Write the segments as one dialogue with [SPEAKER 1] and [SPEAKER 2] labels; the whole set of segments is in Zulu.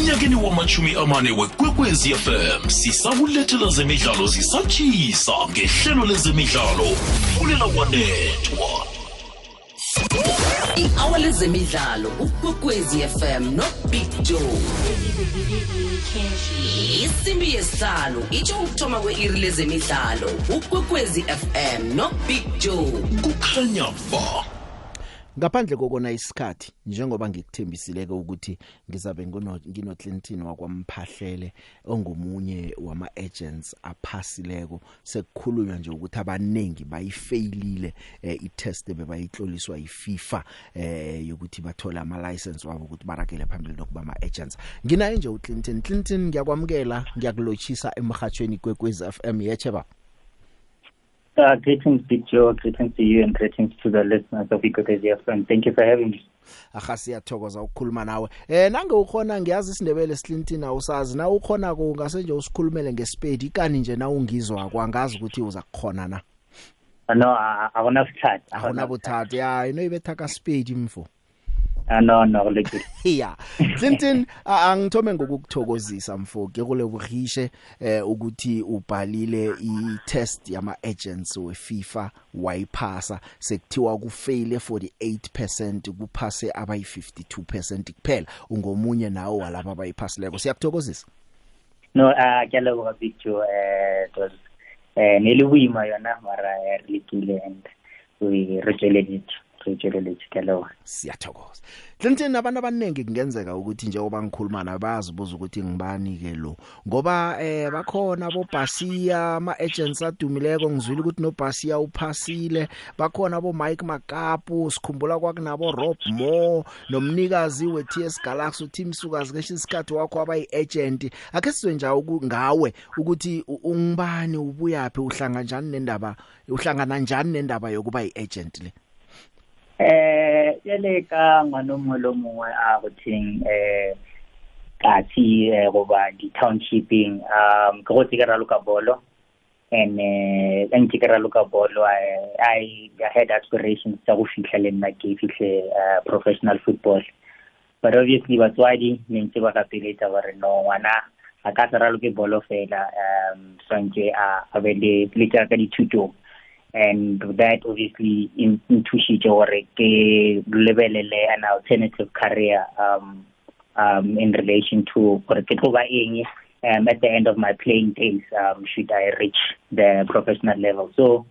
[SPEAKER 1] emnyakeni wamachumi amane wekwekwezi fm sisakulethela zemidlalo zisatshisa ngehlelo lezemidlalo fulela kwanethwa.
[SPEAKER 2] I-hour lezemidlalo ukwekwezi fm nobig joe. Isimbi yesihlanu itsho ukuthoma kwe-iri lezemidlalo ukwekwezi fm nobig joe.
[SPEAKER 1] Kukhanya ba
[SPEAKER 3] ngaphandle kokona isikhathi njengoba ngikuthembisileke ukuthi ngizabe ngino ngino Clinton wakwamphahlele ongumunye wama agents aphasileko sekukhulunywa nje ukuthi abanengi bayifailile eh, itest bebayihloliswa yiFIFA eh yokuthi bathola ama license wabo ukuthi barakele phambili nokuba ama agents nginaye nje uClinton. Clinton ngiyakwamukela ngiyakulochisa emhathweni kwekwez FM yecheba
[SPEAKER 4] Uh, greetings, Big Joe. Greetings to you and greetings to the listeners of Ikokwezi FM. Thank you for having me.
[SPEAKER 3] aha siyathokoza ukukhuluma nawe eh nange ukhona ngiyazi isindebele Clinton awusazi na ukhona ku ngase nje usikhulumele ngesipedi ikani nje na ungizwa kwangazi ukuthi uza kukhona na
[SPEAKER 4] Uh, no, I, I want to start.
[SPEAKER 3] akuna buthathu ya ino ibetha ka spade mfo
[SPEAKER 4] Uh, no, no, look.
[SPEAKER 3] ya Clinton a- angithome ngokukuthokozisa mfo ke kule buhishe eh ukuthi ubhalile i-test yama agents we FIFA wayiphasa sekuthiwa ku fail 48% kuphase abayi 52% kuphela ungomunye nawo walabo abayiphasileko siyakuthokozisa
[SPEAKER 4] No, ke a leboga, Big Joe. Uh, it was nearly boima yona mara uh, really kile and we rejoiced it. Rejoiced ke a leboga.
[SPEAKER 3] siyathokoza. Clinton abantu abanengi kungenzeka ukuthi njengoba ngikhuluma nabazibuza ukuthi ngibani ke lo ngoba eh bakhona bo Basia ama agents adumileko ngizwile ukuthi no Basia uphasile. Bakhona bo Mike Makapu sikhumbula kwakunabo Rob Moore nomnikazi we TS Galaxy uTim Sukazi keshe isikhathi wakho abayi agent ake sizwe nje uku- ngawe ukuthi u- ungibani ubuyapi uhlanga njani nendaba uhlangana njani nendaba yokuba yi agent le?
[SPEAKER 4] Eh, yele ka ngwana mongwe le mongwe a go theng eh kathi eh goba di townshipping um ke go tsikera loka bolo. And eh en tsikera loka bolo I I I had aspirations tsa go fitlha le nna ke fitlhe uh, professional football. But obviously batswadi ne ntse ba ka peletsa ba re no ngwana a ka tsara loke bolo fela um swantse a be le le tsa ka dithutong and that obviously in intushitse gore ke lebelele an alternative career um um in relation to gore ke tlo ba eng um at the end of my playing days um should I reach the professional level. So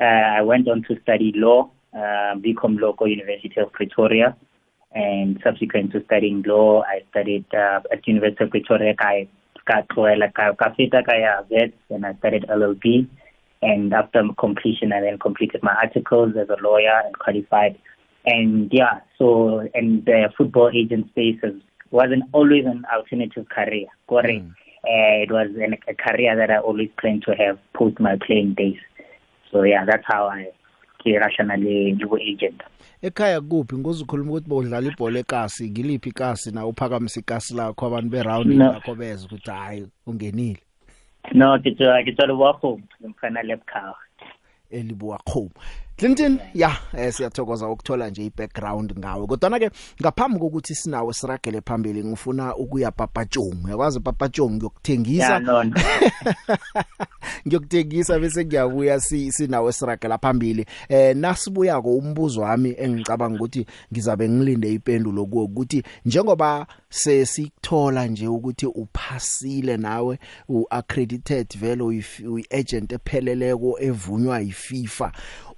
[SPEAKER 4] uh, I went on to study law uh, BCom Local University of Pretoria. And subsequent to studying law I studied uh, at University of Pretoria ka ka tloela ka ka feta ka ya vet and I studied LLB and after completion I then completed my articles as a lawyer and qualified. And yeah so and the football agent space is, wasn't always an alternative career. Correct
[SPEAKER 3] Mm.
[SPEAKER 4] uh, it was an, a career that I always planned to have post my playing days. So yeah that's how I ke rationally new agent.
[SPEAKER 3] Ekhaya kuphi? Ngozukhuluma ukuthi bowudlala ibhola ekasi ngiliphi ikasi na? Uphakamisa ikasi lakho abantu be round lakho beza ukuthi hayi ungenile.
[SPEAKER 4] No ke tswa ke tswa le wa go mfana lepkhao
[SPEAKER 3] elibuwa khoma Clinton ya eh, siyathokoza ukuthola nje ibackground ngawe. Kodwa ke ngaphambi kokuthi sinawe siragele phambili ngifuna ukuya papatshong uyakwazi papatshong ngiyokuthengisa.
[SPEAKER 4] Yeah no, no.
[SPEAKER 3] ngiyokuthengisa bese ngiyabuya si sinawe siragela phambili. Eh nasibuya ko umbuzo wami engicabanga ukuthi ngizabe ngilinde ipendulo kuwo ukuthi njengoba sesikuthola nje ukuthi uphasile nawe uaccredited vele uyi-agent epheleleko evunywa yiFIFA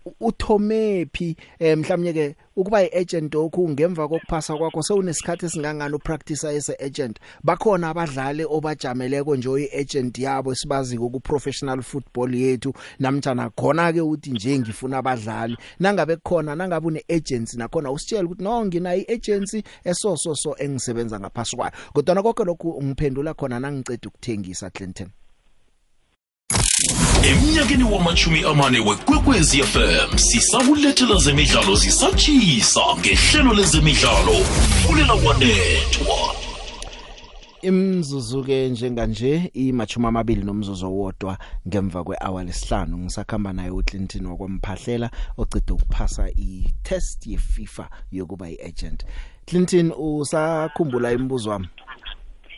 [SPEAKER 3] U- uthomephi eh, mhlawumnye ke ukuba iagent okhu ngemva kokuphasa kwakho sewunesikhathi singangani upractice as agent? Bakhona abadlali obajameleko nje oyiagent yabo sibaziko ku professional football yethu. Namtjana khona ke uthi nje ngifuna abadlali. Nangabe khona nangabe une agency nakhona usitshela ukuthi no ngina iagency eso so so engisebenza ngaphasi kwayo. Kodwa konke lokhu ungiphendula khona nangiceda ukuthengisa Clinton.
[SPEAKER 1] Emnyakeni wamachumi amane wekwekwezi fm sisakulethela zemidlalo zisatshisa ngehlelo lezemidlalo fulela kwanethwa
[SPEAKER 3] imzuzu ke njenganje imachuma amabili nomzuzu owodwa ngemva kwehour lesihlanu ngisakhamba naye uClinton wakwaMphahlela ocede ukuphasa i-test yeFIFA yokuba iagent. Clinton usakhumbula imibuzo wami?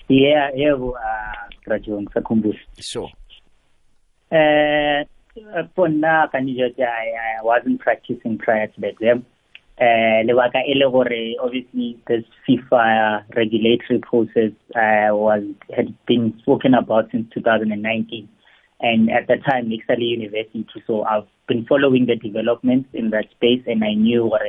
[SPEAKER 4] Yeah yebo uh graduate ngisakhumbula
[SPEAKER 3] sure.
[SPEAKER 4] Uh for now can you just I, I wasn't practicing prior to the exam uh lebaka e le gore obviously this FIFA regulatory process uh was had been spoken about since 2019 and at the time Ixali University so I've been following the developments in that space and I knew what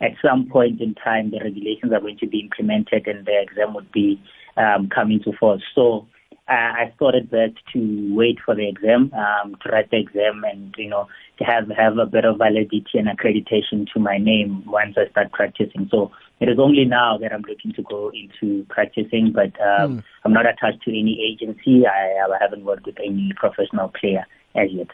[SPEAKER 4] at some point in time the regulations are going to be implemented and the exam would be um coming to force. So uh, I thought it best to wait for the exam, um, to write the exam, and you know to have have a bit of validity and accreditation to my name once I start practicing. So it is only now that I'm looking to go into practicing, but um, mm. I'm not attached to any agency. I, I haven't worked with any professional player as yet.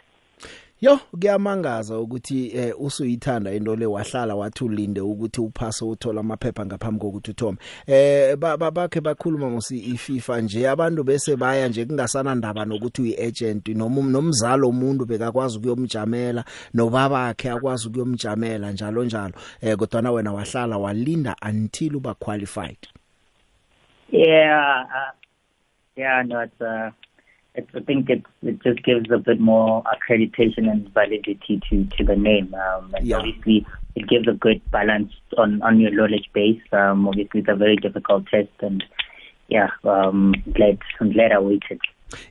[SPEAKER 3] Yo kuyamangaza ukuthi eh usuyithanda into le wahlala wathi ulinde ukuthi uphase uthola amaphepha ngaphambi kokuthi uthome. Eh bakhe bakhuluma ngosi iFIFA nje abantu bese baya nje kungasana ndaba nokuthi uyiagent noma nomzalo umuntu bekakwazi ukuyomjamela nobabakhe akwazi ukuyomjamela njalo njalo. Eh kodwa na wena wahlala walinda until uba qualified.
[SPEAKER 4] Yeah uh, yeah no it's uh it's, I think it it just gives a bit more accreditation and validity to to the name. Um, and yeah. obviously, it gives a good balance on on your knowledge base. Um, obviously, it's a very difficult test, and yeah, um, glad I'm glad I waited.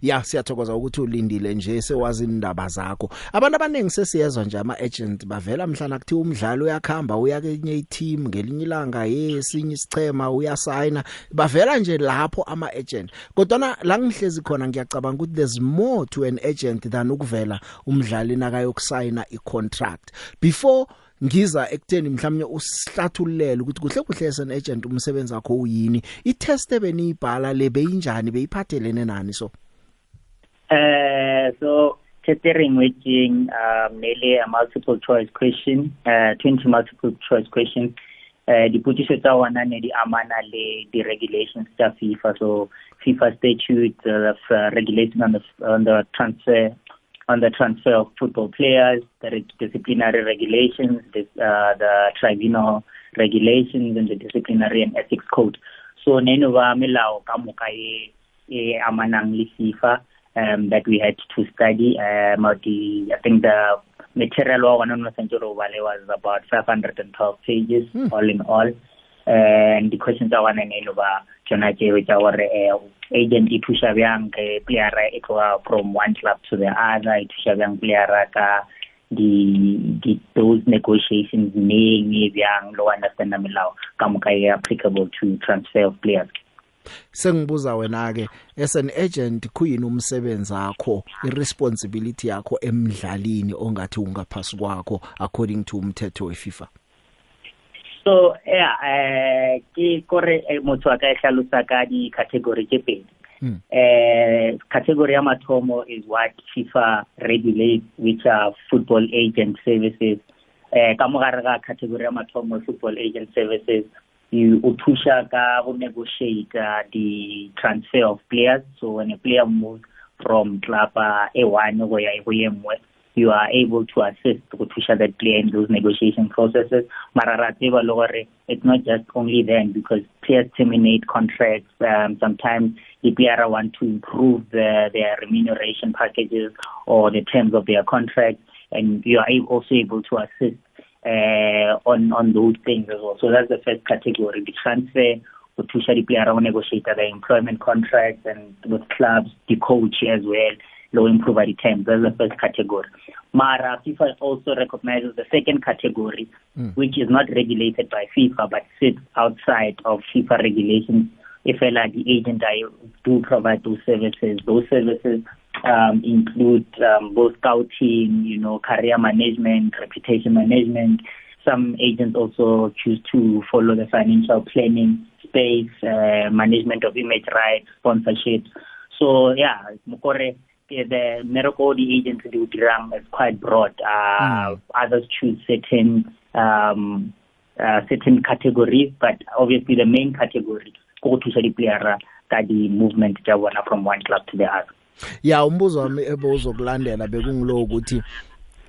[SPEAKER 3] Ya siyathokoza ukuthi ulindile nje sewazi indaba zakho. Abantu abaningi sesiyezwa nje ama agent bavela mhlana kuthi umdlalo uyakhamba uya kenye team ngelinye ilanga yesinye isichema uyasayina bavela nje lapho ama agent kodwa la ngihlezi khona ngiyacabanga ukuthi there's more to an agent than ukuvela umdlali nakayokusayina icontract. Before ngiza ekutheni mhlawumnye usihlathululele ukuthi kuhle kuhle sen agent umsebenzi wakho uyini i test ebeniyibhala lebe injani beyiphathelene nani so.
[SPEAKER 4] Uh, so tethering waiting um nearly a multiple choice question uh 20 multiple choice questions. Uh dipotšišo tsa ona ne di amana le di regulations tsa FIFA. So FIFA statute uh, uh, regulating on the on the transfer on the transfer of football players the disciplinary regulations this, uh, the tribunal regulations and the disciplinary and ethics code. So neno ba melao ka moka e e amanang le FIFA. Um, that we had to study. Um, the, I think the material one on Central Valley was about 512 pages hmm. all in all. and the questions are one and over Jonah J which our uh, agent e thusha bjang ke player e tloga from one club to the other e thusha bjang player ka the the those negotiations neng e bjang lo understand melao ka moka e applicable to transfer of players
[SPEAKER 3] sengibuza wena ke as an agent kuyini umsebenzi wakho irresponsibility yakho emidlalini ongathi ungaphasi kwakho according to umthetho weFIFA?
[SPEAKER 4] So yeah eh ke kore motho aka hlalosa ka di category ke pedi. Hmm. Uh, category ya mathomo is what FIFA regulates which are football agent services. Eh uh, ka mogare ga category ya mathomo football agent services you uthusha ka go negotiate uh, the transfer of players. So when a player moves from club uh, A1 go ya go yemwe you are able to assist go thusha that player in those negotiation processes. Marara tseba le gore it's not just only then because players terminate contracts um, sometimes the player want to improve the, their remuneration packages or the terms of their contract and you are also able to assist uh, on on those things as well. So that's the first category, the transfer, thusha di-player go negotiate the employment contracts and with clubs, the coach as well, low improve the terms. That's the first category. Mara, FIFA also recognizes the second category, mm. which is not regulated by FIFA but sits outside of FIFA regulations. If like the agent I do provide those services, those services um, include um, both scouting, you know, career management, reputation management. Some agents also choose to follow the financial planning space, uh, management of image rights, sponsorships. So yeah, Mokore, the miracle the agents do dirang is quite broad. Uh, mm. Others choose certain um, uh, certain categories, but obviously the main category go to the player ka di movement from one club to the other.
[SPEAKER 3] Ya umbuzo wami ebozokulandela bekungilo ukuthi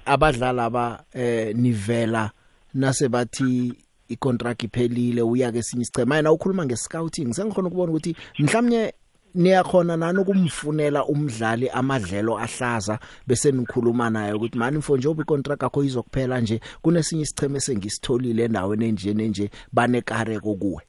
[SPEAKER 3] abadlali aba eh nivela nase bathi icontract iphelile uya ke sinye isicema yena ukhuluma ngescouting sengikhona ukubona ukuthi mhlawumnye niyakhona nani ukumfunela umdlali amadlelo ahlaza bese nikhuluma naye ukuthi mani mfo njengoba icontract yakho izokuphela nje kunesinye isicheme sengisitholile endaweni enje nenje banekareko kuwe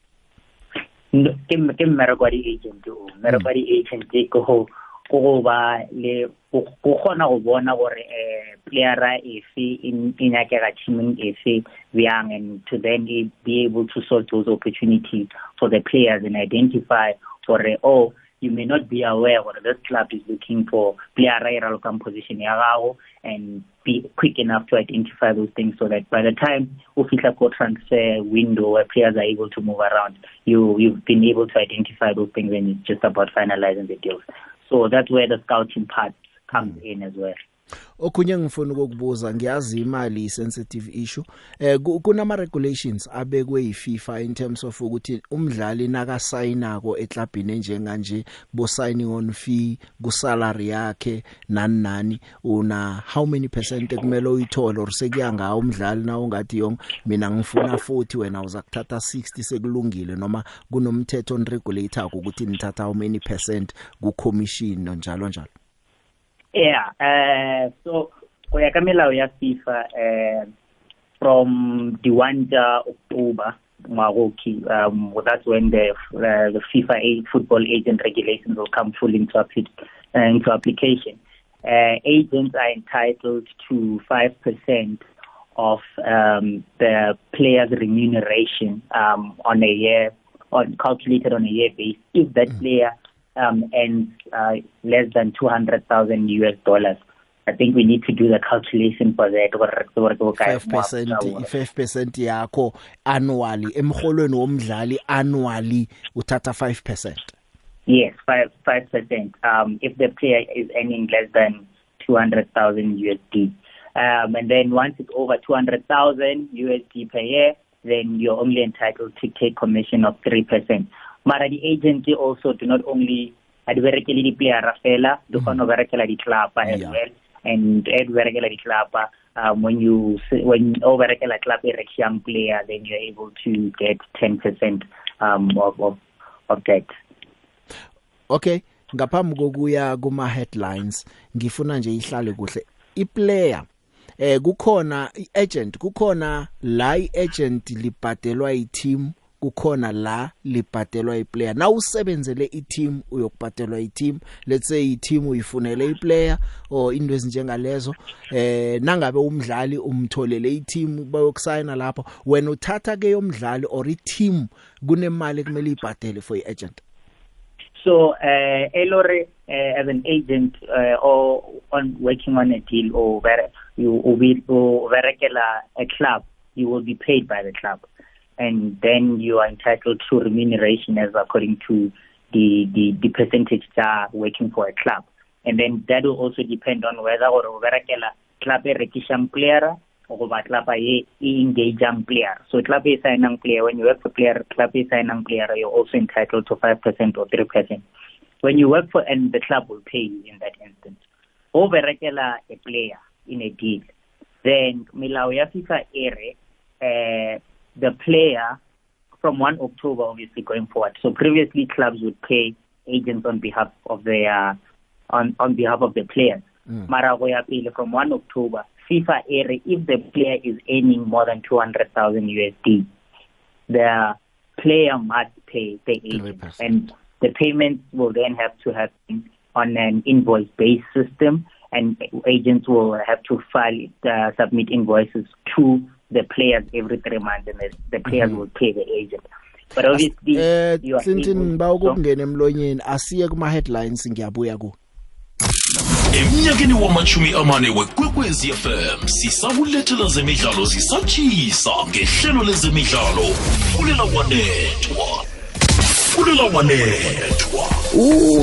[SPEAKER 4] No, ke m- ke mmereko wa di-agent o mmereko wa di-agent ke go ko go ba le go go kgona go bona gore um playera efe e e nyakega teaming efe bjang and to then e- be able to sort those opportunities for the players and identify gore oh you may not be aware gore this club is looking for playera e ralokang position ya gago and be quick enough to identify those things so that by the time o fitla ko transfer window where players are able to move around you you've been able to identify those things and it's just about finalizing the deals. So that's where the scouting part comes in as well.
[SPEAKER 3] Okunye ngifuna ukukubuza ngiyazi imali i sensitive issue. Eh ku- kunama regulations abekwe yiFIFA in terms of ukuthi umdlali naka sayinako eklabhini njenganje bo signing on fee ku salary yakhe nani nani una how many percent ekumele uyithole or sekuya ngawo umdlali na ungathi yong mina ngifuna 40 wena uza kuthatha 60 sekulungile noma kunomthetho on regulator ukuthi nithatha how many percent ku commission njalo njalo.
[SPEAKER 4] Yeah uh so go ya ka melao ya FIFA uh from the 1 ja October ngwagoki um well, that's when the uh, the FIFA a football agent regulations will come full into appli- uh, into application. Uh, agents are entitled to 5% of um the player's remuneration um on a year on calculated on a year basis if that player um earns uh, less than 200,000 US dollars I think we need to do the calculation for that gore ke bokae
[SPEAKER 3] 5%
[SPEAKER 4] mo-
[SPEAKER 3] i5% yakho annually emholweni womdlali annually uthatha 5%
[SPEAKER 4] Yes, five five percent. Um, if the player is earning less than two hundred thousand USD, um, and then once it's over two hundred thousand USD per year, then you're only entitled to take commission of three percent. Mara the agency also do not only adverekele di player fela, do kgona go berekela di club as
[SPEAKER 3] Yeah.
[SPEAKER 4] well, and berekela di club. Um, when you when over a club a young player, then you're able to get ten percent um, of, of of that.
[SPEAKER 3] okay ngaphambi kokuya kuma headlines ngifuna nje ihlale kuhle iplayer eh kukhona iagent kukhona la iagent libhadelwa iteam kukhona la libhadelwa iplayer. Na usebenzele iteam uyokubhadelwa iteam. Let's say iteam uyifunele iplayer or into ezinjengalezo eh nangabe umdlali umtholele iteam bayokusayina lapho. Wena uthatha ke yomdlali or iteam kunemali kumele ibhadele for iagent?
[SPEAKER 4] So, uh, Elore, uh, as an agent uh, or on working on a deal or where you will be or verekela a club, you will be paid by the club, and then you are entitled to remuneration as according to the the, the percentage that working for a club, and then that will also depend on whether or verekela club e rekishang player go ba club e e engageang player. So club e signang player when you work for player club e signang player you're also entitled to 5% or 3% when you work for and the club will pay you in that instance. O berekela a player in a deal then melao ya FIFA ere uh, the player from 1 October obviously going forward. So previously clubs would pay agents on behalf of their on on behalf of the players. Mara go ya pele from 1 October FIFA ere if the player is earning more than 200,000 USD the player must pay the agent.
[SPEAKER 3] 3%.
[SPEAKER 4] and the payments will then have to happen on an invoice based system and agents will have to file uh, submit invoices to the players every 3 months and the, the players will pay the agent. But obviously
[SPEAKER 3] eh
[SPEAKER 4] you are
[SPEAKER 3] Clinton
[SPEAKER 4] able-
[SPEAKER 3] ngiba ukungena emlonyeni asiye kuma headlines ngiyabuya ku.
[SPEAKER 1] Emnyakeni wamachumi amane wekwekwezi fm sisakulethela zemidlalo zisatshisa ngehlelo lezemidlalo. Fulela wanethwa fulela wanethwa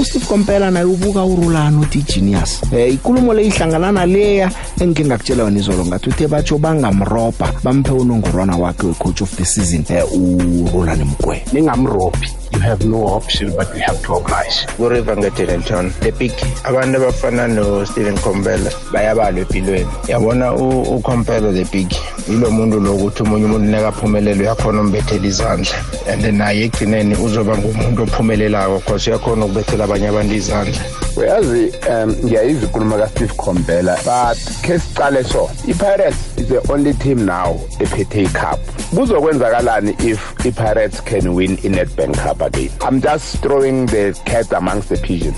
[SPEAKER 3] uSteve Kompela naye ubuka urulana uthi genius. Eh ikulumo le ihlangana naleya engike ngakutshela wena izolo ngathi uthe batsho bangamroba bamphe unongorwana wakhe we coach of the season eh urulana mgwe.
[SPEAKER 5] Ningamrobhi. you have no option but we have to oblige.
[SPEAKER 6] Kuriver ngedenelton the big abantu abafana no-stephen compela bayabalwa empilweni. Yabona ucompela the big yilo muntu lokuthi omunye umuntu nekaphumelele uyakhona umbethela izandla. And naye ekugcineni uzoba ngumuntu ophumelelayo cause uyakhona ukubethela abanye abantu izandla.
[SPEAKER 5] Uyazi um ngiyayizwa ikhuluma kasteve compela but khe sicale so i-pirates is the only team now ephethe icup kuzokwenzakalani if i-pirates can win i-netbank cup again i'm just throwing the cat amongst the pigeons.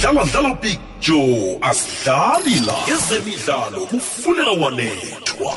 [SPEAKER 1] Dlala dlala big joe asidlali la. Ezemidlalo kufunela walethwa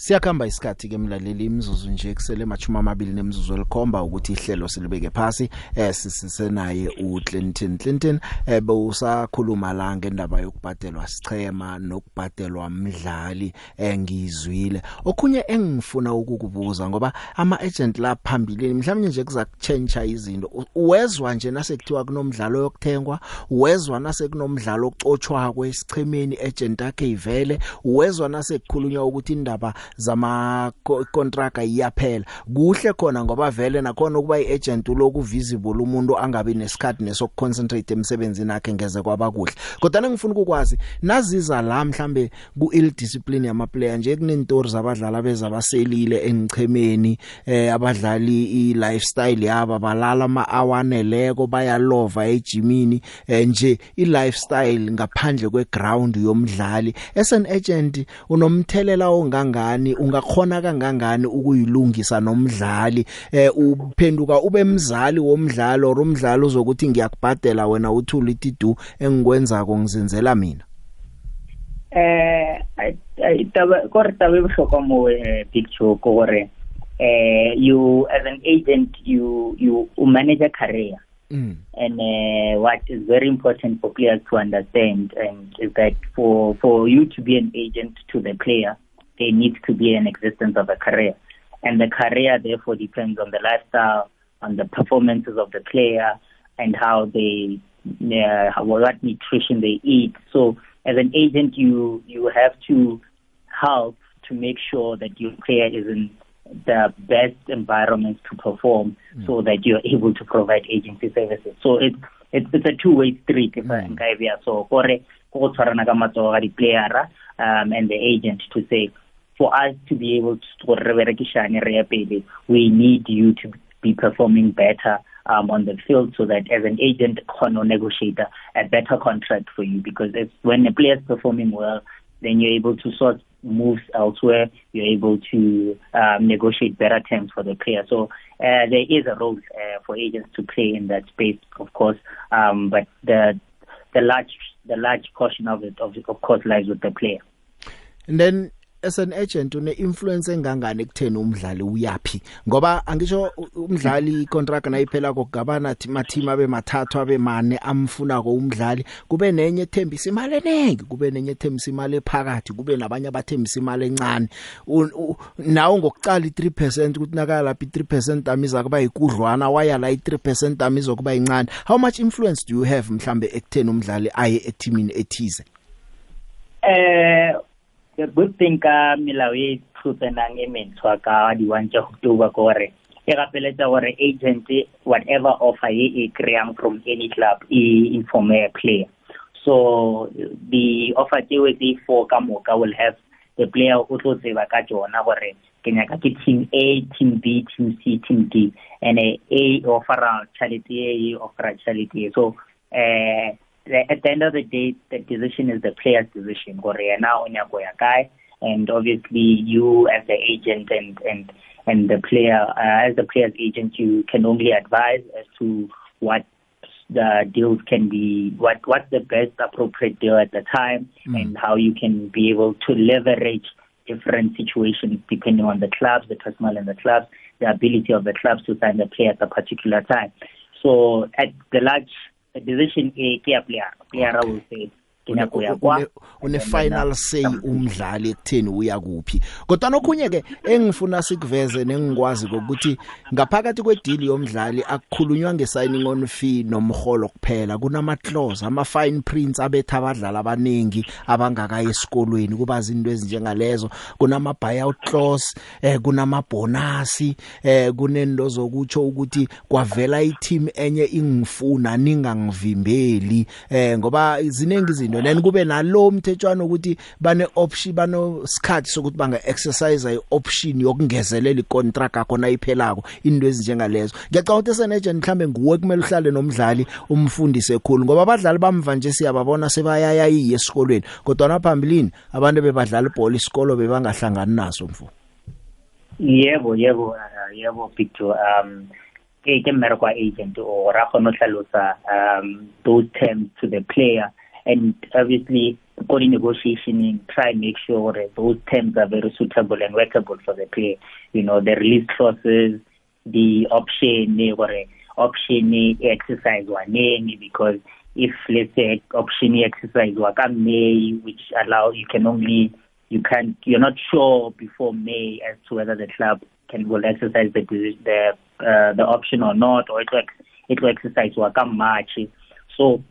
[SPEAKER 3] Siyakhamba isikhathi ke mlaleli imzuzu nje kusele machuma amabili nemzuzu elikhomba ukuthi ihlelo silibeke phasi eh sisisenaye uClinton. Clinton eh bewusakhuluma la ngendaba yokubhadelwa sichema nokubhadelwa umdlali engizwile okhunye engifuna ukukubuza ngoba ama agent la phambili mhlawumnye nje kuza kuchange izinto. Uwezwa nje nasekuthiwa kunomdlalo yokuthengwa uwezwa nasekunomdlalo ocotshwa kwesichemeni agent akhe ivele uwezwa nasekukhulunywa ukuthi indaba zama contract iyaphela. Kuhle khona ngoba vele nakhona ukuba iagent uloku visible umuntu angabi nesikhathi nesokuconcentrate emsebenzini wakhe ngeze kwaba kuhle. Kodwa ngifuna ukukwazi naziza la mhlambe ku ill discipline yama player nje kunentori zabadlali bezabaselile engichemeni eh abadlali i lifestyle yaba balala ama awaneleko bayalova ejimini eh, nje i lifestyle ngaphandle kwe ground yomdlali. As an agent unomthelela ongangani? Kangangani ungakhona kangangani ukuyilungisa nomdlali? Eh uphenduka ube mzali womdlalo romdlalo uzokuthi ngiyakubhadela wena uthula itidu engikwenzako ngizenzela mina?
[SPEAKER 4] Eh itaba kore taba e bohlokwa mo picture ko gore eh you as an agent you you manage a career. Mm. And uh, what is very important for players to understand and is that for for you to be an agent to the player, there needs to be an existence of a career. And the career therefore depends on the lifestyle, on the performances of the player, and how they, uh, what nutrition they eat. So as an agent, you, you have to help to make sure that your player is in the best environment to perform mm. so that you're able to provide agency services. So it's, it's, it's a two-way street if mm. I so gore go tshwarana ka matsogo ga di-playera um, and the agent to say for us to be able to re berekishane re ya pele we need you to be performing better um, on the field so that as an agent can negotiate a, better contract for you. Because if, when a player is performing well then you're able to sort moves elsewhere you're able to um, negotiate better terms for the player. So uh, there is a role uh, for agents to play in that space of course um, but the the large the large portion of it of, of course lies with the player.
[SPEAKER 3] And then as an agent une influence engangani ekutheni umdlali uyapi ngoba angisho umdlali contract nayiphela kokugabana mathima abe mathathu abe mane amfuna ko umdlali kube nenye ethembisa imali eningi kube nenye ethembisa imali ephakathi kube nabanye abathembisa imali encane. Nawo ngokucala i3% ukuthi nakala lapha i3% amiza kuba ikudlwana waya la i3% amiza kuba incane how much influence do you have mhlambe ekutheni umdlali aye eteamini ethize?
[SPEAKER 4] Eh the good thing ka melao e tlhotsenang e mentshwa ka di-one tša october ke gore e gapeletša gore agent whatever offer ye e kry-ang from any club e informe player. So the offer tšeo tse four ka moka will have the player o tlo tseba ka tšona gore ke nyaka ke team a team b team c team d. And a offera charity a e offera charity a so uh, at the end of the day, the decision is the player's decision. And obviously, you as the agent and and and the player, uh, as the player's agent, you can only advise as to what the deals can be, what what's the best appropriate deal at the time, mm. and how you can be able to leverage different situations depending on the clubs, the personnel in the clubs, the ability of the clubs to sign the player at a particular time. So at the large decision e ke ya player player will say ke gcina kuya kwa.
[SPEAKER 3] une final say umdlali ekutheni uya kuphi. Kodwa nokhunye ke engifuna sikuveze nengikwazi ukuthi ngaphakathi kwedeal yomdlali akukhulunywa ngesigning on fee nomholo kuphela kunama clause ama fine prints abetha abadlali abaningi abangakayi esikolweni kuba izinto ezinjengalezo kunama buyout clause eh kunama bonus eh kunendo zokutsho ukuthi kwavela i-team enye ingifuna ningangivimbeli. Eh ngoba izinengi izinto then kube nalo mthetswana ukuthi bane option bano sikhathi sokuthi banga exercise ioption yokungezelela icontract yakho nayiphelako into ezinjengalezo. Ngiyacabanga ukuthi senagent mhlambe nguwe kumele uhlale nomdlali umfundise ekhulu ngoba abadlali bamva nje siyababona sebayaya yiye esikolweni kodwa naphambilini abantu bebadlala ibhola isikolo bebangahlangani naso mfo.
[SPEAKER 4] Yebo yebo uh, yebo Victor um ke ke mmere kwa agent o ra kgona hlalosa um those terms to the player. And obviously go negotiationing try and make sure that those terms are very suitable and workable for the player. You know the release clauses the option or option exercise waneni because if let's say option exercise May which allow you can only you can you're not sure before May as to whether the club can will exercise the the uh, the option or not or it will it will exercise wa ka March. So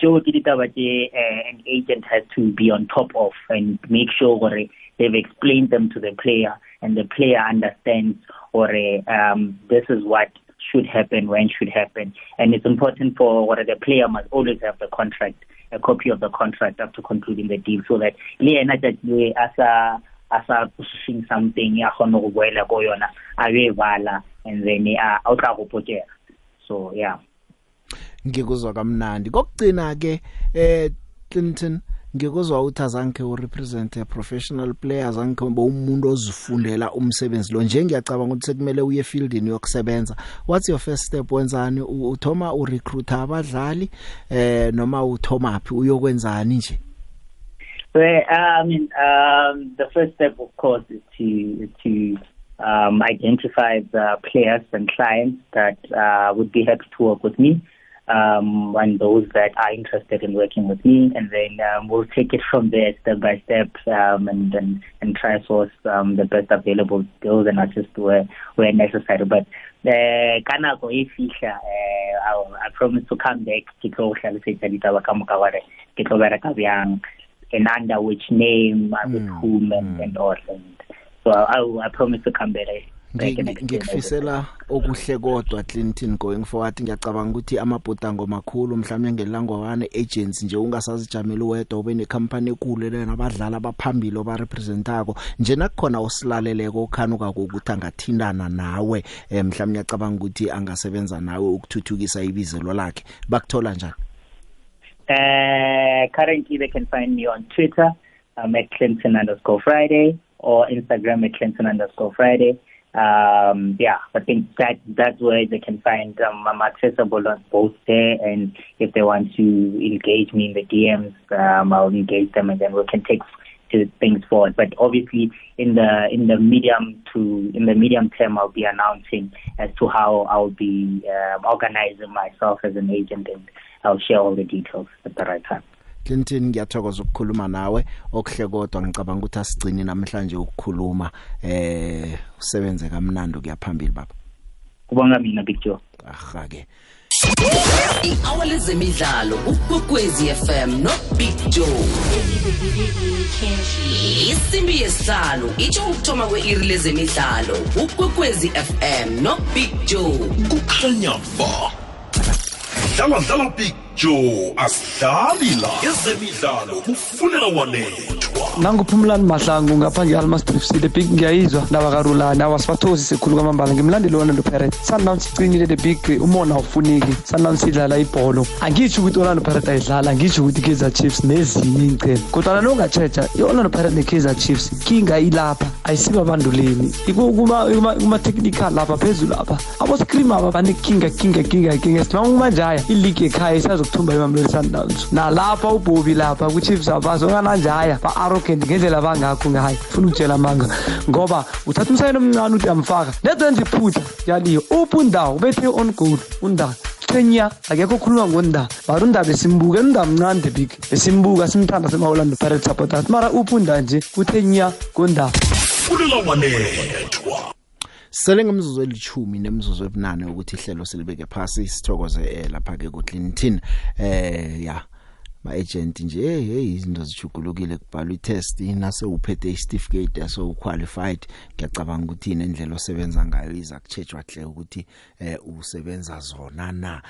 [SPEAKER 4] Joe Tiditabaje uh, an agent has to be on top of and make sure or they've explained them to the player and the player understands or um this is what should happen when should happen. And it's important for what the player must always have the contract a copy of the contract after concluding the deal so that le yena judge asa asa pushing something ya khona go boela go yona a be bala and then a o tla go potela so yeah.
[SPEAKER 3] Ngikuzwa kamnandi. Kokugcina ke eh Clinton ngikuzwa uthi azange urepresent a professional players angeke bo umuntu ozifundela umsebenzi lo. Nje ngiyacabanga ukuthi sekumele uye fieldini yokusebenza. What's your first step? Wenzani? Uthoma urecruiter abadlali eh noma uthoma phi? Uyokwenzani nje?
[SPEAKER 4] Well, I mean, um, the first step, of course, is to to um, identify the players and clients that uh, would be happy to work with me. Um, and those that are interested in working with me, and then um, we'll take it from there step by step um, and, and and try source um, the best available skills and assist where where necessary. But ka nako e fihla I promise to come back ke tlo hlalosetsa ditaba ka moka gore ke tlo bereka bjang and under which name and with mm. whom and, and all and so I, I promise to come back
[SPEAKER 3] ngikufisela okuhle kodwa Clinton going forward. Ngiyacabanga ukuthi amabhudango makhulu mhlawumbe ngelangwane agents nje ungasazijamela wedwa ube necompany enkulu lenabadlali abaphambili obarepresentako. Nje nakukhona osilaleleko okhanuka ukuthi angathindana nawe. Mhlawumbe ngiyacabanga ukuthi angasebenza nawe ukuthuthukisa ibizelo lakhe. Bakuthola njani?
[SPEAKER 4] Uh, currently they can find me on Twitter um, at Clinton_Friday or Instagram at Clinton_Friday. Um yeah i think that that's where they can find um, i'm accessible on both there. And if they want to engage me in the dms um i'll engage them and then we can take to things forward. But obviously in the in the medium to in the medium term i'll be announcing as to how i'll be uh, organizing myself as an agent and i'll share all the details at the right time.
[SPEAKER 3] Clinton ngiyathokoza ukukhuluma nawe. Okuhle kodwa ngicabanga ukuthi asigcine namhlanje ukukhuluma eh usebenze kamnandi kuyaphambili baba.
[SPEAKER 4] Kubonga mina Big Joe.
[SPEAKER 3] Aha ke
[SPEAKER 2] Iawale zemidlalo ukwekwezi FM no Big Joe. Isimbi yesihlalo itsho ukuthoma kweiri lezemidlalo ukwekwezi FM no Big Joe.
[SPEAKER 1] Kukhanya ba. Dlala dlala big joe asidlali la ezemidlalo kufunela wanethwa
[SPEAKER 7] nanguphumlani mahlangu ngapha nge-almasdrifsile big ngiyayizwa. Ndaba karulani awasibathozi sekhulu kwamambala. Ngimlandeli orlando pirate sundowns sicinile the big umona awufuniki sundowns sidlala ibholo. Angitsho ukuthi orlando pirate ayidlala angitsho ukuthi i-kaizer chiefs nezinye iy'celo kodwana nongatsheja i-orlando pirate ne-kaizer chiefs kinga ilapha. Ayisibabanduleni. Kuma-technical lapha phezulu apha aboscream aba banekinga kinga kinga kinga. Sinoma kumanjaya iligi ekhaya isazokuthumba imamleli sundowns. Nalapha ubobi lapha kwi-chiefs abazo ongananjaya ba-arrogant ngendlela bangakho ngayo. Funa ukutshela amanga ngoba uthatha umsayini omncane uthi amfaka nezenza iphutha yaliyo. Uphi undawo? Ubethe on goal undaba Kenya akekho khuluma ngonda mara undaba esimbuka undaba mncane the big. Esimbuka simthanda sema-orlando pirates supporters. Mara uphunda nje? Kuthenya ngondaba
[SPEAKER 1] fulela wanethwa.
[SPEAKER 3] Sele ngomzuzu elithumi nemzuzu ebunane ukuthi ihlelo silibeke phasi sithokoze eh, lapha ke ku Clinton eh ya ma agent nje hey hey izinto zijugulukile kubhalwa itest nase uphethe icertificate so uqualified ngiyacabanga ukuthi indlela osebenza ngayo iza kuchejwa hle ukuthi eh usebenza zona na?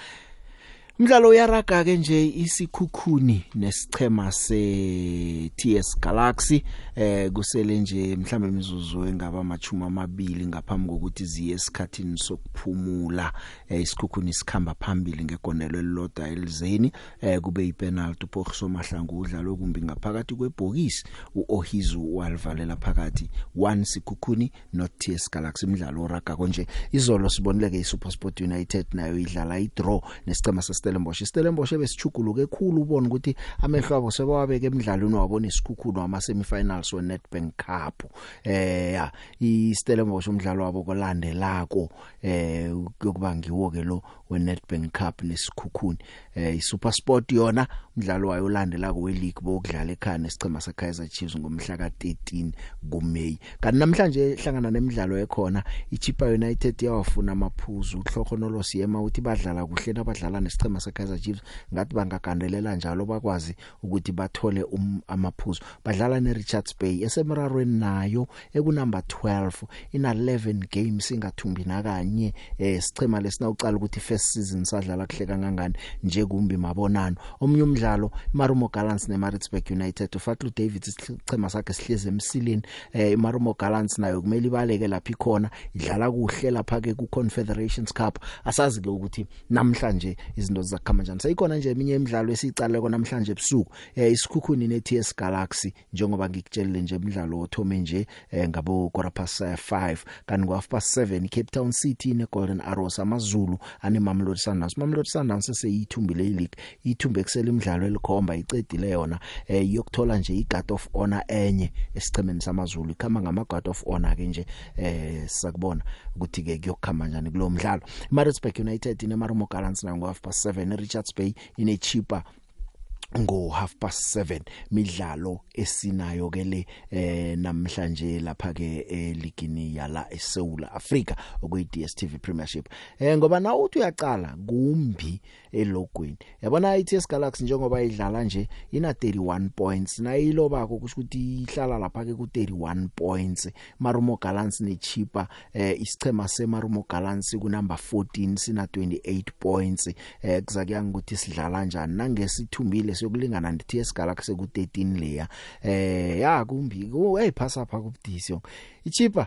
[SPEAKER 3] Umdlalo uyaraga ke nje isikhukhuni nesichema se TS Galaxy eh kusele nje mhlambe imizuzu engaba amachuma amabili ngaphambi kokuthi ziye esikhatini sokuphumula. Eh, isikhukhuni sikhamba phambili ngegonelo elilodwa elizeni eh kube ipenalty. uPorso Mahlangu udlalo kumbi ngaphakathi kwebhokisi. uOhizu walivalela phakathi one sikhukhuni not TS Galaxy. Umdlalo oraga konje izolo sibonileke iSuperSport United nayo idlala idraw nesicema seStellenbosch iStellenbosch ebesichuguluke ekhulu ubona ukuthi amehlo abo sebawabeka emidlalweni wabona isikhukhulu wama semifinals we Nedbank Cup. Eh ya iStellenbosch umdlalo wabo kolandelako eh yokuba ngiwo ke lo we Nedbank Cup nesikhukhuni. Eh iSuperSport yona umdlalo wayo olandelako weLeague bokudlala ekhaya nesicema seKaizer Chiefs ngomhla ka13 kuMay kanti namhlanje hlangana nemidlalo ekhona iChipa United yawafuna amaphuzu uHlokonolo siyema uthi badlala kuhle nabadlala nesicema seKaizer Chiefs ngathi bangagandelela njalo bakwazi ukuthi bathole um, amaphuzu. Badlala neRichards Bay esemrarweni nayo ekunumber 12 ina 11 games ingathumbi nakanye eh sicema lesinawucala ukuthi first season sadlala kuhle kangangani? Nje kumbi mabonano omnye umdlalo iMarumo Gallants neMaritzburg United. uFatlu David isicema sakhe sihleze emsilini eh iMarumo Gallants nayo kumele ibaleke lapha ikhona. Idlala kuhle lapha ke ku Confederations Cup. Asazi ke ukuthi namhlanje izinto zizakhama kanjani seyikhona nje eminye imidlalo esicaleko namhlanje ebusuku. Eh isikhukhuni neTS Galaxy njengoba ngikutshelile nje imidlalo othome nje eh, ngabo quarter past 5 kanti ngo half past 7 Cape Town City neGolden Arrows amazulu ane Mamelodi Sundowns. Mamelodi Sundowns seseyithumbile ileague ithumbe eksela imidlalo elikhomba icedile yona eh yokuthola nje iGuard of Honor enye esichemeni samazulu. Ikhama ngama Guard of Honor ke nje eh sakubona ukuthi ke kuyokhama kanjani kulo mdlalo. Maritzburg United neMarumo Gallants na ngo half past 7 eRichards Bay ine cheaper ngo half past 7 midlalo esinayo ke le eh namhlanje lapha ke eligini yala eSouth Africa okuyi DStv Premiership. Eh ngoba na uthi uyaqala kumbi elogweni yabona iTS Galaxy njengoba idlala nje ina 31 points. Nayilobako kusho ukuthi ihlala lapha ke ku 31 points. Marumo Gallants nechipa eh isichema seMarumo Gallants ku number 14 sina 28 points. Eh kuzakuya ukuthi sidlala kanjani nangesithumbile sokulingana neTS Galaxy ku 13 leya. Eh ya kumbi. Eyiphasa pha kubudisi ichipa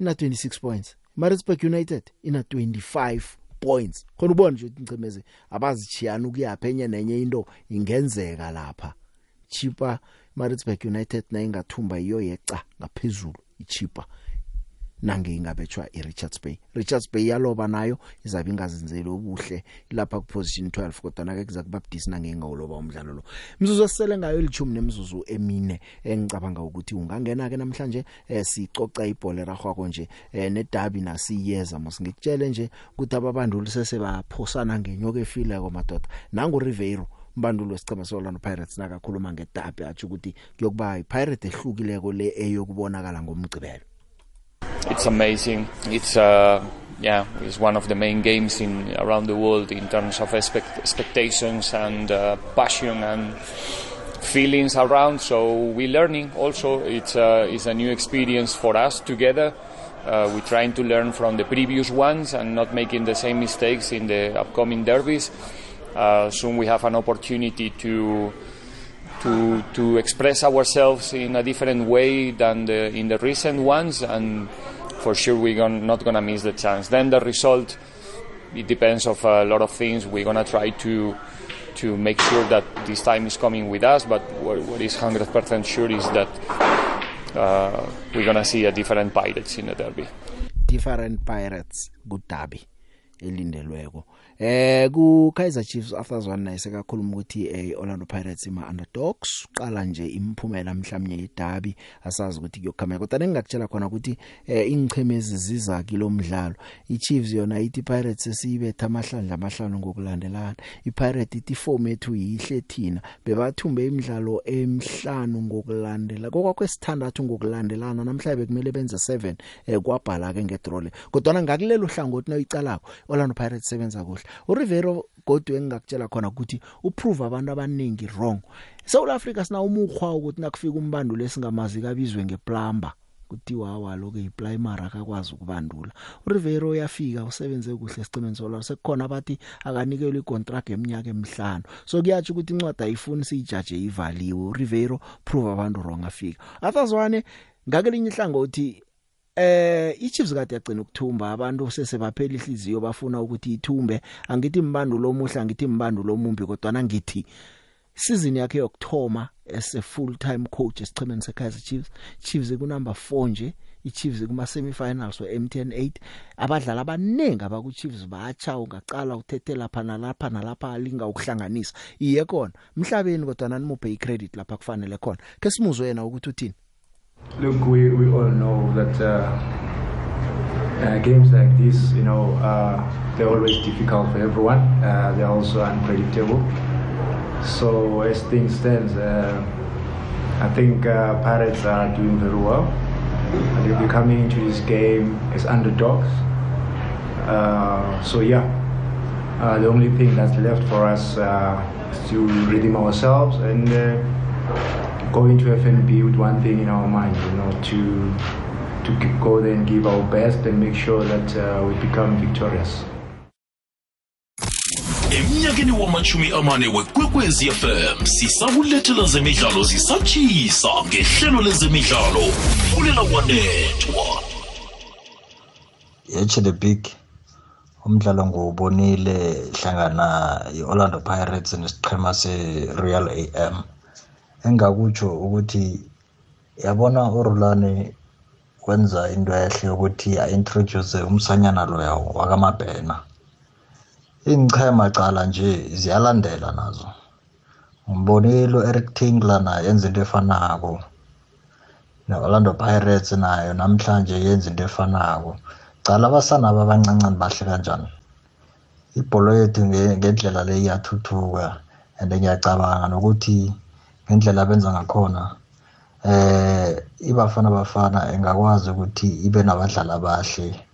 [SPEAKER 3] ina 26 points. Maritzburg United ina 25 points. Khona ubone nje ukuthi incemeze abazichiyana ukuyapha enye nenye into ingenzeka lapha. Cheaper Maritzburg United na ingathumba iyo yeca ngaphezulu icheaper nange ingabetshwa iRichards Bay. Richards Bay yaloba nayo izabe ingazenzeli obuhle lapha ku position 12 kodwa nake kuzakuba budisi nange ingawuloba umdlalo lo. Imzuzu esele ngayo elithumi nemzuzu emine engicabanga ukuthi ungangena ke namhlanje eh, sicoca ibhola ragwako nje eh, nedabi nasiyeza mosingikutshele nje ukuthi ababanduli sesebaphosana ngenyoka efileko madoda. Nangu Ribeiro umbanduli wesicema seOrlando Pirates nakakhuluma ngedabi athi ukuthi kuyokuba iPirate ehlukileko le eyokubonakala ngomgcibelo
[SPEAKER 8] it's amazing. It's uh, yeah, it's one of the main games in around the world in terms of expect, expectations and uh, passion and feelings around. So we're learning. Also, it's uh, it's a new experience for us together. Uh, we're trying to learn from the previous ones and not making the same mistakes in the upcoming derbies. Uh, soon we have an opportunity to to to express ourselves in a different way than the, in the recent ones, and for sure we're gon- not gonna miss the chance. Then the result, it depends of a lot of things. We're gonna try to to make sure that this time is coming with us. But what, what is 100% sure is that uh, we're gonna see a different Pirates in the derby.
[SPEAKER 3] different pirates kudabi elindelweko eh ku Kaizer Chiefs Arthur Zwane naye sekakhuluma ukuthi eh Orlando Pirates ima underdogs qala nje imphumela mhlawumnye idabi asazi ukuthi kuyokhama kodwa ngingakutshela khona ukuthi eh ingchemezi ziza kilomdlalo iChiefs yona ithi Pirates sesiyibetha amahlandla amahlanu ngokulandelana. iPirates ithi format uyihle thina. Bebathumbe imidlalo emhlanu ngokulandela kokwakwesithandathu ngokulandelana namhlanje kumele benze 7 eh kwabhala ke ngedraw le kodwa ngakulelo hlangothi noyicalako Orlando Pirates sebenza kuhle. uRivero kodwa engingakutshela khona ukuthi uprove abantu abaningi wrong. South Africa sina umukhwa ukuthi nakufika umbandule esingamazi kabizwe ngeplumber kuthiwa awalo ke iprimary akakwazi ukubandula. uRivero uyafika usebenze kuhle esicemeni solar sekukhona abathi akanikelwe icontract eminyaka emihlanu. So kuyathi ukuthi incwadi ayifuni siyijaje ivaliwe. uRivero prove abantu wrong afika. Athazwane ngakelinye ihlangothi eh iChiefs kade yagcina ukuthumba abantu sesebaphela ihliziyo bafuna ukuthi ithumbe. Angithi imbandulo omuhle angithi imbandulo omumbi kodwa nangithi season yakhe yokthoma as a full time coach esichemeni seKaizer Chiefs Chiefs ku number 4 nje iChiefs kuma semifinals we MTN 8 abadlali abanengi abaku Chiefs bacha ungaqala uthethe lapha nalapha nalapha alinga ukuhlanganisa. Iye kona mhlabeni kodwa nanimuphe icredit lapha kufanele khona. Ke simuzwe yena ukuthi uthini?
[SPEAKER 9] Look, we, we all know that uh, uh, games like this, you know, uh, they're always difficult for everyone. Uh, they're also unpredictable. So as things stand, uh, I think uh, Pirates are doing very well. They'll be coming into this game as underdogs. So yeah, the only thing that's left for us is to redeem ourselves and uh, go into FNB with one thing in our mind, you know, to to g- go there and give our best and make sure that uh, we become victorious.
[SPEAKER 1] emnyakeni wamachumi amane wekwekwezi fm sisakulethela zemidlalo zisatshisa ngehlelo lezemidlalo fulela kwanethwa
[SPEAKER 10] yeche the big umdlalo nguwubonile hlangana i-orlando pirates nesiqhema se-real am engakutsho ukuthi yabona urulane wenza into ehle ukuthi a-introduce umsanyana loya wakamabhena. Iinchema cala nje ziyalandela nazo. Ngibonile u-eric tingler naye yenza into efanako ne-orlando pirates nayo namhlanje yenza into efanako. Cala abasanabo abancancane bahle kanjani? Ibholo yethu nge- ngendlela le iyathuthuka and ngiyacabanga nokuthi ngendlela abenza ngakhona eh ibafana bafana engakwazi ukuthi ibe nabadlali abahle.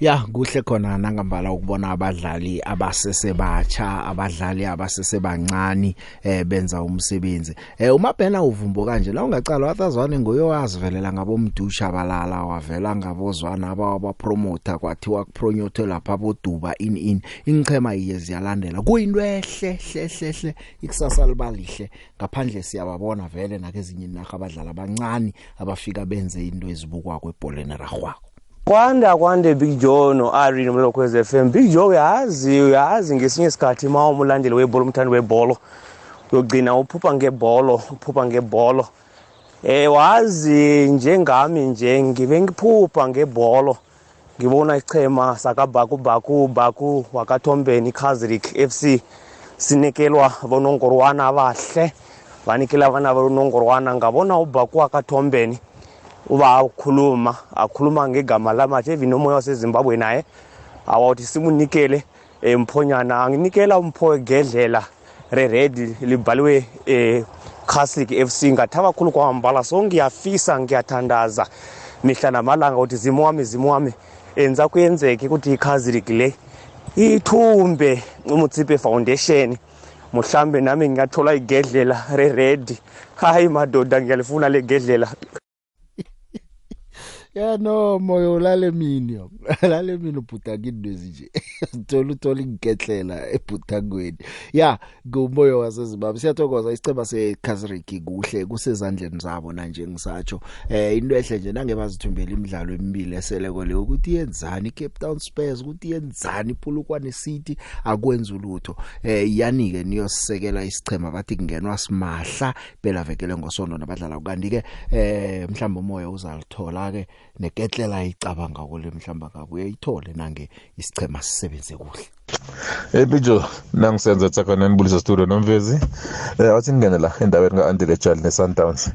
[SPEAKER 3] Ya kuhle khona nangambala ukubona abadlali abasesebatsha abadlali abasesebancane eh benza umsebenzi. Eh umabhena uvumbo kanje la ungacala wathazwane ngoyowazivelela ngabomdusha balala wavela ngabozwana ababa promoter kwathiwa kupronyothe lapha boduba in in. Ingchema iye ziyalandela. Kuyinto ehle hle hle hle ikusasa libalihle ngaphandle siyababona vele nakezinye inarha abadlali abancane abafika benze into ezibukwa kwebholeni ragwako
[SPEAKER 11] kwanda kwande big joe no-ari nomlokwez f m. Big joe uyazi uyazi ngesinye isikhathi ma umlandeli webhola umthandi webholo uyogcina uphupha ngebholo uphupha ngebholo. Eh wazi njengami nje ngibe ngiphupha ngebholo. Ngibona ichema sakabakubaku baku wakathombeni kazrik fc sinikelwa bonongorwana abahle banikela abana bonongorwana ngabona ubaku wakathombeni. Uba ukhuluma akhuluma ngegama lamathi even umoya wasezimbabwe naye awawuthi simunikele um mphonyana anginikela umpho gedlela re-red libhaliwe um classic f c. Ngathaba khulu kwamambala so ngiyafisa ngiyathandaza. Mihla namalanga ukuthi zimo wami zimo wami enza kuyenzeke ukuthi ikhaziriki le ithumbe umutsipe foundation. Mhlambe nami ngingathola igedlela re-red. Hayi madoda ngiyalifuna le gedlela.
[SPEAKER 3] Ya no moyo ulale mini yo. Lale mini ubhuta kidwezi nje uthola uthola ingeketlela ebhutangweni. Ya ngumoyo wasezimbabwe siyathokoza isiceba seKazriki kuhle kusezandleni zabo manje ngisatsho. Eh into ehle nje nange bazithumbela imidlalo emibili eseleko le ukuthi yenzani Cape Town Spurs ukuthi yenzani Polokwane City akwenza ulutho eh yanike niyosekela isicema bathi kungenwa simahla phela vekele ngosonto nabadlala. Kanti ke eh mhlawumbe umoya uzalithola ke neketlela icabanga kule mhlamba ngabe uyayithole nange isichema sisebenze kuhle.
[SPEAKER 12] Hey Bijo, nangisenza tsakana nibulisa studio nomvezi. Eh wathi ngene la endaweni kaAndile Jali neSundowns.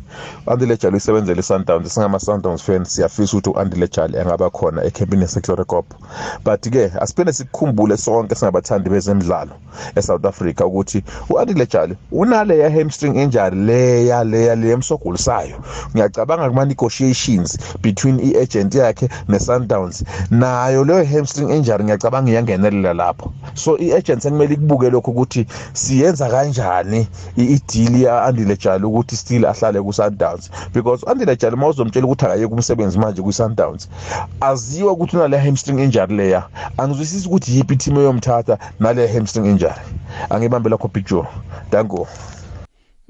[SPEAKER 12] Andile Jali usebenzele iSundowns singama Sundowns fans siyafisa ukuthi uAndile Jali engaba khona ecampini yaseCloricop. But ke asiphinde sikukhumbule sonke singabathandi bezemidlalo eSouth Africa ukuthi uAndile Jali unale ya hamstring injury leya leya leyemsogulisayo. Ngiyacabanga kuma negotiations between iagent yakhe neSundowns nayo leyo hamstring injury ngiyacabanga iyangenelela lapho. So i-agent sekumele ikubuke lokho ukuthi siyenza kanjani i-deal ya-andile jali ukuthi still ahlale ku-sundowns because u-andile jali uma uzomtshela ukuthi akayeke umsebenzi manje kwi-sundowns aziwa ukuthi unale hamstring injury leya angizwisisi ukuthi yiphi team eyomthatha nale hamstring injury angibambe lakho big joe danko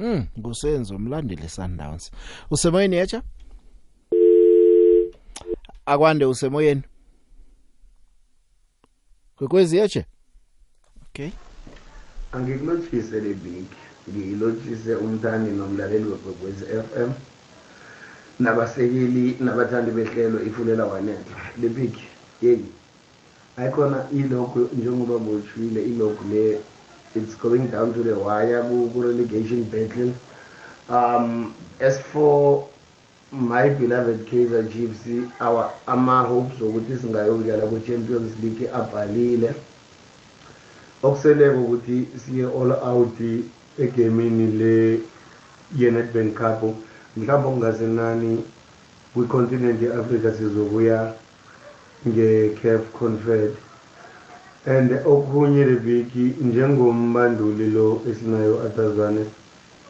[SPEAKER 3] Mm, kusenzo umlandeli Sundowns. Usemoyeni yacha? Akwande usemoyeni? Kwekwezi yacha? Okay.
[SPEAKER 13] angikulotshise le big ngilotshise umthandi nomlaleli wegwegwezi FM nabasekeli nabathandi behlelo ifulela wanetha le big yeyi ayikhona ilokhu njengoba boshwile ilokhu le it's going down to the wire ku-relegation battle um as for my beloved kaizer chiefs our ama-hopes okuthi singayodlala ku-champions league abhalile. Okuseleko ukuthi siye all out egamini le ye-netbank cup. Mhlawumbe okungasenani kwi-continent ye-africa sizobuya nge-caf confed. And okunye le viki njengombanduli lo esinayo atazwane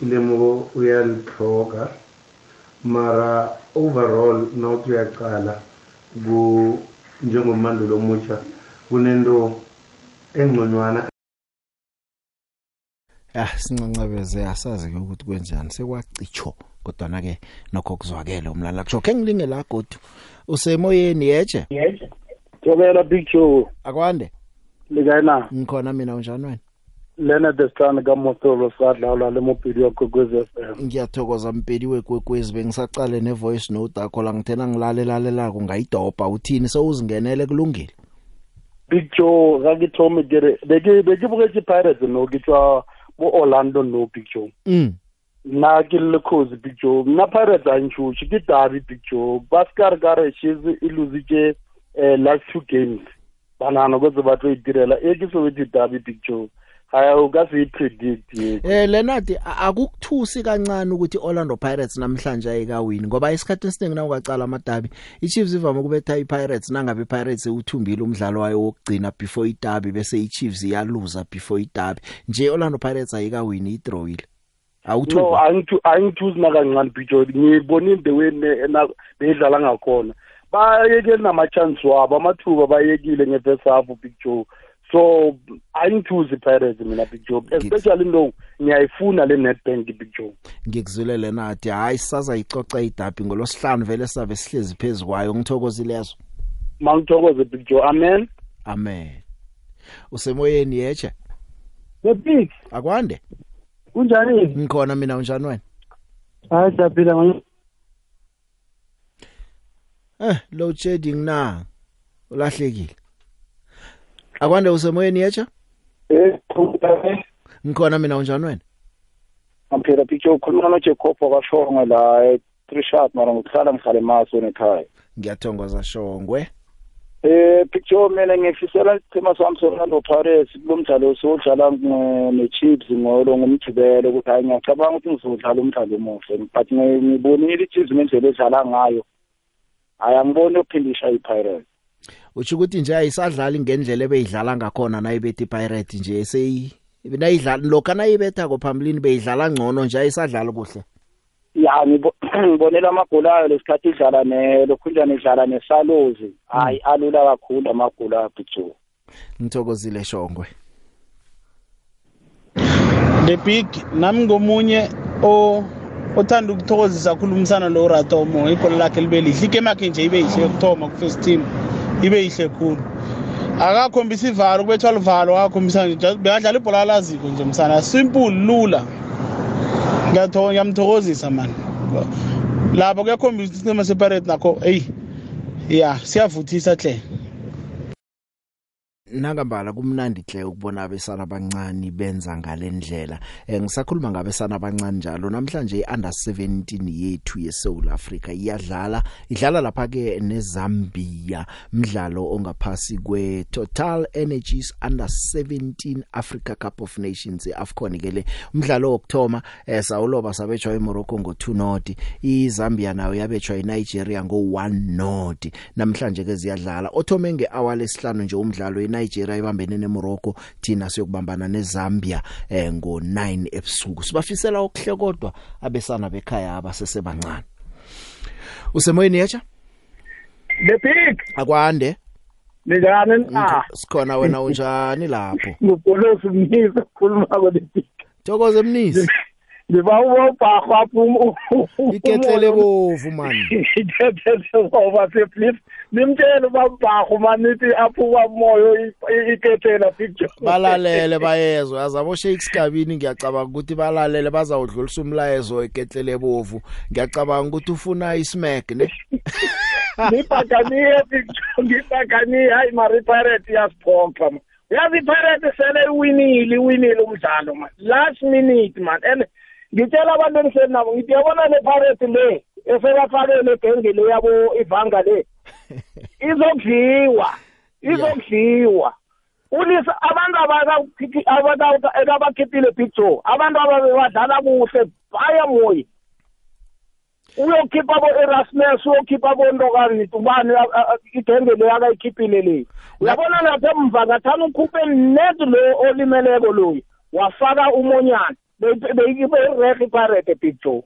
[SPEAKER 13] ilemuko uyalihloga mara overall nawuthi uyaqala ku njengomanduli omutsha kunento engconywana.
[SPEAKER 3] Ah sincancabeze asazi ke ukuthi kwenjani. Sekwacitsho kodwa na ke nokho kuzwakela umlala kusho ke ngilinge la godu. Usemoyeni yeje
[SPEAKER 14] yeje Jobela Big Joe
[SPEAKER 3] akwande?
[SPEAKER 14] Likayina
[SPEAKER 3] ngikhona mina unjani wena?
[SPEAKER 14] Lena desitani kamotolo sadlala le mopedi wakho kwezi FM
[SPEAKER 3] ngiyathokoza mpedi wekwekwezi. Bengisaqale ne voice note akho la ngithena ngilalelalela ngayidobha. Uthini? Sewuzingenele kulungile.
[SPEAKER 14] Big Joe ga ke thome kere beke beke bogetse Pirates no ke tswa bo Orlando no Big Joe.
[SPEAKER 3] Mm.
[SPEAKER 14] Nna ke le cause Big Joe. Nna Pirates a ntšhutše ke tabi Big Joe. Ba se ka re ka re sheze e lositše eh, last two games. Banana kwetse ba tlo itirela. E ke sewetse tabi Big Joe. Haya o ka se predict
[SPEAKER 3] eh Leonard akukuthusi kancane ukuthi Orlando Pirates namhlanje ayikawini ngoba isikhathi esiningi na ungacala amadabi iChiefs ivame ukubetha iPirates nangabe iPirates uthumbile umdlalo wayo wokugcina before idabi bese iChiefs iyaluza before idabi. Nje Orlando Pirates ayikawini idrawile awuthuki
[SPEAKER 14] no angithu angithusi nakancane bijo ngibonile the way ne- na- bedlala ngakhona. Bayekele nama-chance wabo amathuba bayekile nge-first half big joe so ayingithusi pirates mina big joe. Especially no ngiyayifuna le netbank big joe.
[SPEAKER 3] Ngikuzwilele nathi. Hayi saza icoca idabi ngolosihlanu vele sabe sihlezi phezukwayo ngithokozile yazo
[SPEAKER 14] mangithokoze big joe. Amen.
[SPEAKER 3] Amen. Usemoyeni yeche
[SPEAKER 15] The big
[SPEAKER 3] akwande?
[SPEAKER 15] Kunjani?
[SPEAKER 3] ngikhona mina unjani wena?
[SPEAKER 15] Hayi siyaphila manje.
[SPEAKER 3] eh load shedding na? Ulahlekile. Akwande usemoyeni yecha
[SPEAKER 15] Eh kunjani?
[SPEAKER 3] ngikhona mina unjani wena
[SPEAKER 15] Ngaphela picture ukhuluma no Jacob wakashonga la Trishard mara ngihlala ngihlale emaso nekhaya.
[SPEAKER 3] ngiyathokoza shongwe
[SPEAKER 15] Eh picture mina ngifisela isithema sami soRlando Pirates kulomdlalo sodlala neChiefs ngolo ngomgcibelo ukuthi hayi ngiyacabanga ukuthi ngizodlala umdlalo omuhle but ngibonile iChiefs ngendlela edlala ngayo. Hayi angiboni ukuphindisha iPirates.
[SPEAKER 3] Uthi ukuthi nje ayisadlali ngendlela ebeyidlala ngakhona nayibethi pirate nje seyi nayidlala lokho nayibetha ko phambilini beyidlala ngcono nje ayisadlali kuhle.
[SPEAKER 15] Ya ngibo- ngibonela amagoli ayo lesikhathi idlala nelokhunjana idlala nesalozi hayi alula kakhulu amagoli abhijo
[SPEAKER 3] ngithokozile shongwe.
[SPEAKER 16] The big nami ngomunye o othanda ukuthokozisa khulumisana lo ratomo igolo lakhe libe lihle. Igame yakhe nje ibe yihle yokuthoma ku-first team. Ibe yihle khulu. Akakhombisa ivalo kubethwa livalo akakhombisa nje bekadlala ibhola alaziko nje msana simple lula. Ngiyatho- ngiyamthokozisa mani lapho kuyakhombisa isicima separate nakho eyi ya siyavuthisa hle
[SPEAKER 3] nakambala kumnandi hle ukubona abesana abancane benza ngalendlela eh, ngisakhuluma ngabesana abancane njalo. Namhlanje under 17 yethu yeSouth Africa iyadlala. Idlala lapha ke neZambia mdlalo ongaphasi kwe Total Energies under 17 Africa Cup of Nations eAfcon ke le. Umdlalo wokthoma eh, sawuloba sabetshwa eMorocco ngo2 not iZambia nayo yabetshwa eNigeria ngo1 not namhlanje ke ziyadlala. Othome ngehour lesihlanu nje umdlalo eNigeria ibambene neMorocco thina siyokubambana neZambia eh, ngo9 ebusuku. Sibafisela okuhle kodwa abesana bekhaya abasesebancane. Usemoyeni yacha
[SPEAKER 15] the big
[SPEAKER 3] akwande?
[SPEAKER 15] Njani na?
[SPEAKER 3] Sikhona wena unjani lapho?
[SPEAKER 15] Ngubholosi mnisi ukukhuluma ko the big
[SPEAKER 3] Thokoze mnisi.
[SPEAKER 15] ngiba ubabhaho apho
[SPEAKER 3] iketlele bovu man.
[SPEAKER 15] iketlele bovu se please nimtshele ubabhaho manithi aphuka moyo ikethela picture.
[SPEAKER 3] Balalele bayezwa azabo Sheikh Skabini ngiyacabanga ukuthi balalele bazawudlulisa umlayezo weketlele bovu. Ngiyacabanga ukuthi ufuna ismack ne?
[SPEAKER 15] Ngibhakaniye picture ngibhakaniye hayi mari pirate yasiphoxa uyazi ipirate sele iwinile iwinile umdlalo man last minute man and ngitshela abantu engiseni nabo ngithi yabona le pirate le esebafakele genge le yabo ivanga le. Izokudliwa izokudliwa. Ulisa abantu abakabakhiphile picture abantu ababadlala kuhle baya moyi uyokhipha bo-erasmus uyokhipha bontokani ubani igenge le akayikhiphile le. Uyabona lapha emva ngathani ukhuphe net lo olimeleko loyo wafaka umonyana. Beyirehe iparete picture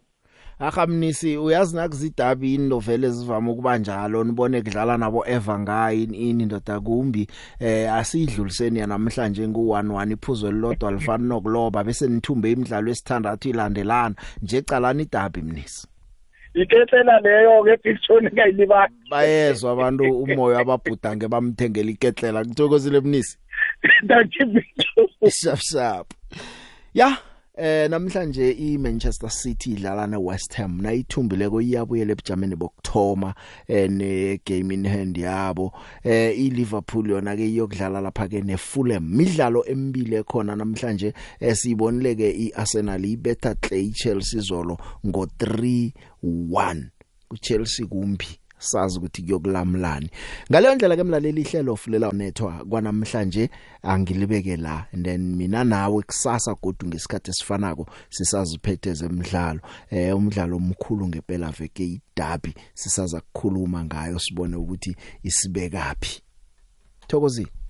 [SPEAKER 3] ahamnisi uyazi nakuzidabi into vele zivama ukuba njalo? Nibone kudlala nabo Eva ngayi ini ndoda kumbi. Eh asidluliseni namhlanje ngu11 iphuzo lilodwa lifana nokuloba bese nithumbe imidlalo esithandathu ilandelana. Nje calani idabi mnisi.
[SPEAKER 15] Iketlela leyo ke picture ngayilibala
[SPEAKER 3] bayezwa abantu umoya ababhudange bamthengela iketlela. Ngithokozile mnisi?
[SPEAKER 15] Thank you
[SPEAKER 3] sharp sharp ya Eh namhlanje iManchester City idlala neWest Ham. Nayithumbile ko iyabuyela ebujameni bokthoma eh ne game in hand yabo. Eh iLiverpool yona ke iyokudlala lapha ke neFulham. Midlalo emibili ekhona namhlanje esibonile ke iArsenal ibetha Chelsea zolo ngo 3-1 kuChelsea kumbi. Sazi ukuthi kuyokulamlani ngaleyo ndlela ke mlaleli ihlelo fulela nethwa kwanamhlanje angilibeke la. And then mina nawe kusasa godu ngesikhathi esifanako sisaziphethe zemidlalo. Eh umdlalo omkhulu ngempela veke idabi sisaza kukhuluma ngayo sibone ukuthi isibekapi thokozile.